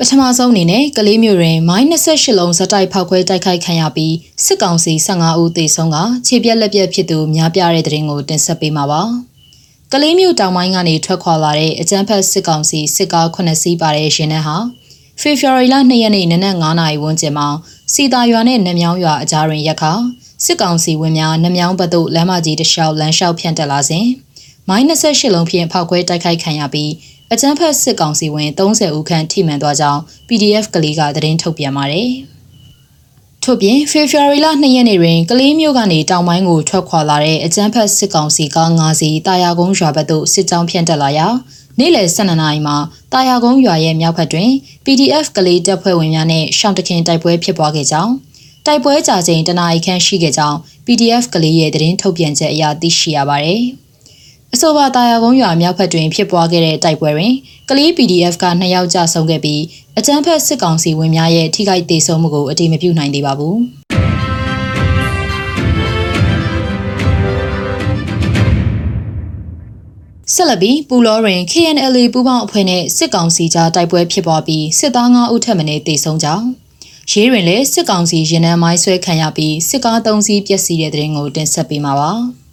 ပထမဆုံးအနေနဲ့ကလေးမျိုးတွင်မိုင်း28လုံးဇက်တိုက်ဖောက်ခွဲတိုက်ခိုက်ခံရပြီးစစ်ကောင်စီ15ဦးသေဆုံးကခြေပြက်လက်ပြက်ဖြစ်သူများပြားတဲ့တဲ့ရင်ကိုတင်ဆက်ပေးမှာပါ။ကလေးမျိုးတောင်ပိုင်းကနေထွက်ခွာလာတဲ့အကြမ်းဖက်စစ်ကောင်စီစစ်ကား9စီးပါတဲ့ရှင်နှန်းဟာဖေဖော်ဝါရီလ2ရက်နေ့နနက်9နာရီဝန်းကျင်မှာစီတာရွာနဲ့နမြောင်းရွာအကြားတွင်ရက်ခါစစ်ကောင်စီဝင်များနမြောင်းဘက်သို့လမ်းမကြီးတစ်လျှောက်လမ်းလျှောက်ဖြန့်တက်လာစဉ်မိုင်း28လုံးဖြင့်ဖောက်ခွဲတိုက်ခိုက်ခံရပြီး အကြမ်းဖက်စစ်ကောင်စီဝင်30ဦးခန့်ထိမှန်သွားကြောင်း PDF ကလေးကသတင်းထုတ်ပြန်ပါတယ်။ထို့ပြင်ဖေဖော်ဝါရီလ2ရက်နေ့တွင်ကလေးမျိုးကနေတောင်ပိုင်းကိုထွက်ခွာလာတဲ့အကြမ်းဖက်စစ်ကောင်စီကား9စီးတာယာကုန်းရွာဘက်သို့စစ်ကြောင်းဖြန့်တက်လာရာနေ့လယ်12နာရီမှာတာယာကုန်းရွာရဲ့မြောက်ဘက်တွင် PDF ကလေးတပ်ဖွဲ့ဝင်များနဲ့ရှောင်းတခင်တိုက်ပွဲဖြစ်ပွားခဲ့ကြောင်းတိုက်ပွဲကြာချိန်တနာရီခန့်ရှိခဲ့ကြောင်း PDF ကလေးရဲ့သတင်းထုတ်ပြန်ချက်အရသိရှိရပါတယ်။ အဆိုပါတာယာကုန်းရွာမြောက်ဘက်တွင်ဖြစ်ပွားခဲ့တဲ့တိုက်ပွဲတွင်ကလေး PDF က2ယောက်ကြာဆုံးခဲ့ပြီးအကြမ်းဖက်စစ်ကောင်စီဝင်များရဲ့ထိခိုက်ဒေဆုံးမှုကိုအတိမပြုနိုင်သေးပါဘူးဆက်လက်ပြီးပူလောတွင် KNLA ပူးပေါင်းအဖွဲ့နဲ့စစ်ကောင်စီကြားတိုက်ပွဲဖြစ်ပွားပြီးစစ်သား9ဦးထပ်မံတေဆုံးကြောင်းရေးတွင်လည်းစစ်ကောင်စီရင်နှန်းမိုင်းဆွဲခံရပြီးစစ်ကား3စီးပျက်စီးတဲ့တဲ့ရင်ကိုတင်ဆက်ပေးမှာပါ။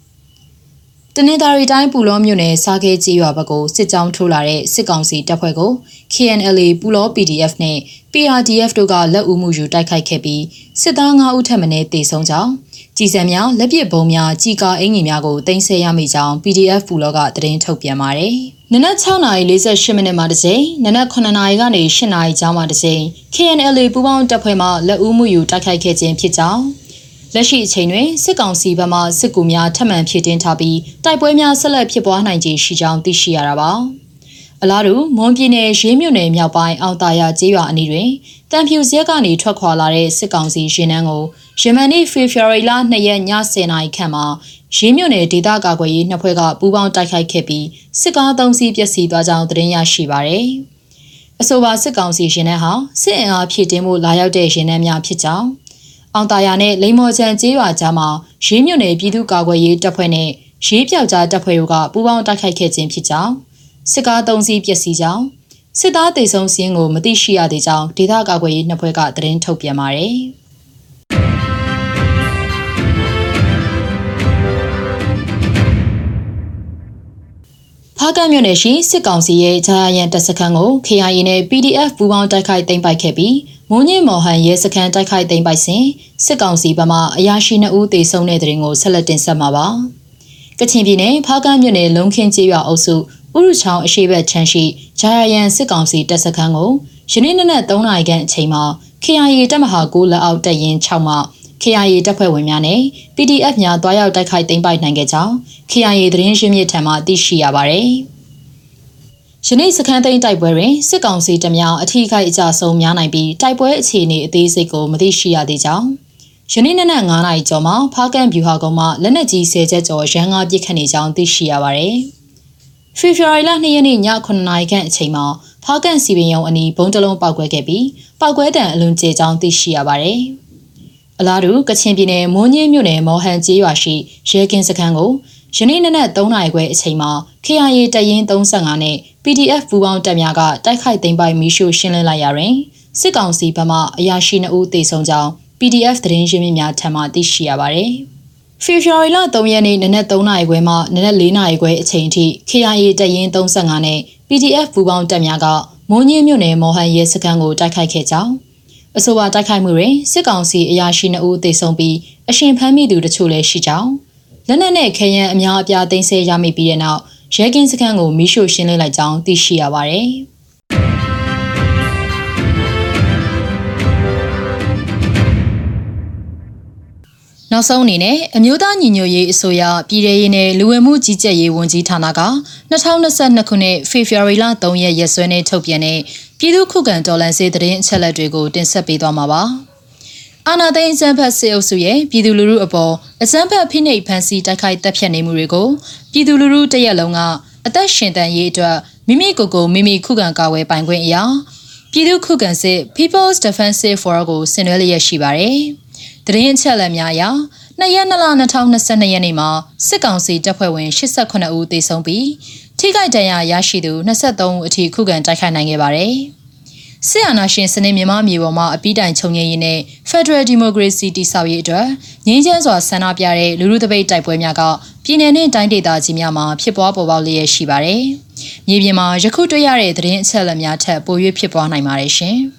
တနင်္သာရီတိုင်းပူလောမြို့နယ်စားခဲကြီးရွာဘက်ကိုစစ်ကြောင်းထိုးလာတဲ့စစ်ကောင်စီတပ်ဖွဲ့ကို KNLA ပူလော PDF နဲ့ PRDF တို့ကလက်ဦးမှုယူတိုက်ခိုက်ခဲ့ပြီးစစ်သား9ဦးထပ်မံတေဆုံးကြောင်းကြီးစံများလက်ပစ်ဘုံများကြီးကာအင်ကြီးများကိုတင်ဆက်ရမိကြောင်း PDF ပူလောကသတင်းထုတ်ပြန်ပါတယ်။နနက်6:48မိနစ်မှာတစ်ကြိမ်နနက်9:00နာရီကနေ10:00နာရီကျောင်းမှာတစ်ကြိမ် KNLA ပူပေါင်းတပ်ဖွဲ့မှလက်ဦးမှုယူတိုက်ခိုက်ခဲ့ခြင်းဖြစ်ကြောင်း လက်ရှိအချိန်တွင်စစ်ကောင်စီဘက်မှစစ်ကူများထပ်မံဖြည့်တင်းထားပြီးတိုက်ပွဲများဆက်လက်ဖြစ်ပွားနိုင်ခြေရှိကြောင်းသိရှိရတာပါ။အလားတူမွန်ပြည်နယ်ရေးမြို့နယ်မြောက်ပိုင်းအောင်တာယာကျေးရွာအနီးတွင်တန်ဖြူစရက်ကနေထွက်ခွာလာတဲ့စစ်ကောင်စီရင်နှန်းကိုယမန်နေ့ဖေဖော်ဝါရီလ2ရက်ည10:00နာရီခန့်မှာရေးမြို့နယ်ဒေသကာကွယ်ရေးနှစ်ဖွဲ့ကပူးပေါင်းတိုက်ခိုက်ခဲ့ပြီးစစ်ကား၃စီးပျက်စီးသွားကြောင်းသတင်းရရှိပါရယ်။အဆိုပါစစ်ကောင်စီရင်နှန်းဟာစစ်အင်အားဖြည့်တင်းမှုလာရောက်တဲ့ရင်နှန်းများဖြစ်ကြောင်း အောင်တာယာနဲ့လိမ္မော်ချန်ကျေးရွာကြားမှာရေးမြွနယ်ပြည်သူ့ကာကွယ်ရေးတပ်ဖွဲ့နဲ့ရေးပြောက်ကြားတပ်ဖွဲ့တို့ကပူးပေါင်းတိုက်ခိုက်ခဲ့ခြင်းဖြစ်ကြောင်းစစ်ကား၃စီးပျက်စီးကြောင်းစစ်သားတေဆုံးစင်းကိုမသိရှိရသေးကြောင်းဒေသကာကွယ်ရေးနှစ်ဖွဲ့ကသတင်းထုတ်ပြန်ပါတယ်။ဖားကန့်မြို့နယ်ရှိစစ်ကောင်စီရဲ့ဂျာယန်တပ်စခန်းကို KIA နဲ့ PDF ပူးပေါင်းတိုက်ခိုက်သိမ်းပိုက်ခဲ့ပြီး မုံညင်မော်ဟန်ရဲစခန်းတိုက်ခိုက်သိမ်းပိုက်စဉ်စစ်ကောင်စီဘက်မှအရာရှိ2ဦးသေဆုံးတဲ့တဲ့ရင်ကိုဆက်လက်တင်ဆက်မှာပါ။ကချင်ပြည်နယ်ဖားကန့်မြို့နယ်လုံခင်းကျေးရွာအုပ်စုဥရုချောင်းအရှိဘက်ချမ်းရှိဂျာယန်စစ်ကောင်စီတပ်စခန်းကိုယနေ့နနက်3နာရီခန့်အချိန်မှာ KIA တပ်မဟာ9လက်အောက်တပ်ရင်း6မှ KIA တပ်ဖွဲ့ဝင်များနဲ့ PDF များတွားရောက်တိုက်ခိုက်သိမ်းပိုက်နိုင်ခဲ့ကြောင်း KIA သတင်းရင်းမြစ်ထံမှသိရှိရပါတယ်။ ယနေ့စခန်းသိမ်းတိုက်ပွဲတွင်စစ်ကောင်စီတများအထီးခိုက်အကြဆုံးများနိုင်ပြီးတိုက်ပွဲအခြေအနေအသေးစိတ်ကိုမသိရှိရသေးကြောင်းယနေ့နနက်9နာရီကျော်မှာဖားကန်ဗျူဟာကုန်းမှလက်နက်ကြီး10ချက်ကျော်ရန်ကားပစ်ခတ်နေကြောင်းသိရှိရပါတယ်။ဖေဖော်ဝါရီလ2ရက်နေ့ည9နာရီခန့်အချိန်မှာဖားကန်စီပင်ရုံအနီးဘုံတလုံးပောက်ကွဲခဲ့ပြီးပောက်ကွဲတံအလွန်ကျေကြောင်းသိရှိရပါတယ်။အလားတူကချင်ပြည်နယ်မွန်းညင်းမြို့နယ်မော်ဟန်ကျေးရွာရှိရဲကင်းစခန်းကို ယနေ့နနက်3နာရီခွဲအချိန်မှာ KIA တရင်35နဲ့ PDF ပူးပေါင်းတပ်များကတိုက်ခိုက်သိမ်းပိုက်မီရှို့ရှင်းလင်းလိုက်ရာတွင်စစ်ကောင်စီဘက်မှအရာရှိ2ဦးသေဆုံးကြောင်း PDF သတင်းရင်းမြစ်များထံမှသိရှိရပါသည်။ဖေဖော်ဝါရီလ3ရက်နေ့နနက်3နာရီခွဲမှနနက်4နာရီခွဲအချိန်ထိ KIA တရင်35နဲ့ PDF ပူးပေါင်းတပ်များကမွန်ညင်းမြို့နယ်မော်ဟန်ရဲစခန်းကိုတိုက်ခိုက်ခဲ့ကြောင်းအဆိုပါတိုက်ခိုက်မှုတွင်စစ်ကောင်စီအရာရှိ2ဦးသေဆုံးပြီးအရှင်ဖမ်းမိသူတချို့လည်းရှိကြောင်း လက်နက်နဲ့ခဲယမ်းအများအပြားသိမ်းဆည်းရမိပြီးတဲ့နောက်ရဲကင်းစခန်းကိုမီးရှို့ရှင်းလင်းလိုက်ကြောင်းသိရှိရပါတယ်။နောက်ဆုံးအနေနဲ့အမျိုးသားညီညွတ်ရေးအစိုးရပြည်ထရေးနဲ့လူဝင်မှုကြီးကြပ်ရေးဝန်ကြီးဌာနက2022ခုနှစ်ဖေဖော်ဝါရီလ3ရက်ရက်စွဲနဲ့ထုတ်ပြန်တဲ့ပြည်သူ့ခုခံတော်လှန်ရေးသတင်းအချက်အလက်တွေကိုတင်ဆက်ပေးသွားမှာပါ။ အာနာသိန်းအစံဖတ်စေအုပ်စုရဲ့ပြည်သူလူထုအပေါ်အစံဖတ်ဖိနှိပ်ဖန်ဆီးတိုက်ခိုက်တပ်ဖြတ်နေမှုတွေကိုပြည်သူလူထုတရက်လုံးကအသက်ရှင်တန်ရေးအတွက်မိမိကိုယ်ကိုမိမိခုခံကာကွယ်ပိုင်ခွင့်အရာပြည်သူခုခံစစ် People's Defensive Force ကိုဆင်နွှဲလျက်ရှိပါတယ်။တရင်အချက်အလက်များအရ2ရက်2လ2022ရက်နေ့မှာစစ်ကောင်စီတပ်ဖွဲ့ဝင်89ဦးသေဆုံးပြီးထိခိုက်ဒဏ်ရာရရှိသူ23ဦးအထိခုခံတိုက်ခိုက်နိုင်ခဲ့ပါတယ်။ စစ်အာဏာရှင်စနစ်မြန်မာမြေပေါ်မှာအပိတိုင်ချုပ်ငြိမ်းရေးနဲ့ Federal Democracy တည်ဆောက်ရေးအတွက်ငြင်းချမ်းစွာဆန္ဒပြတဲ့လူလူတပိတ်တိုက်ပွဲများကပြည်내နဲ့တိုင်းဒေသကြီးများမှာဖြစ်ပွားပေါ်ပေါက်လျက်ရှိပါတယ်။မြေပြင်မှာယခုတွေ့ရတဲ့သတင်းအချက်အလက်များထက်ပို၍ဖြစ်ပွားနိုင်ပါတယ်ရှင်။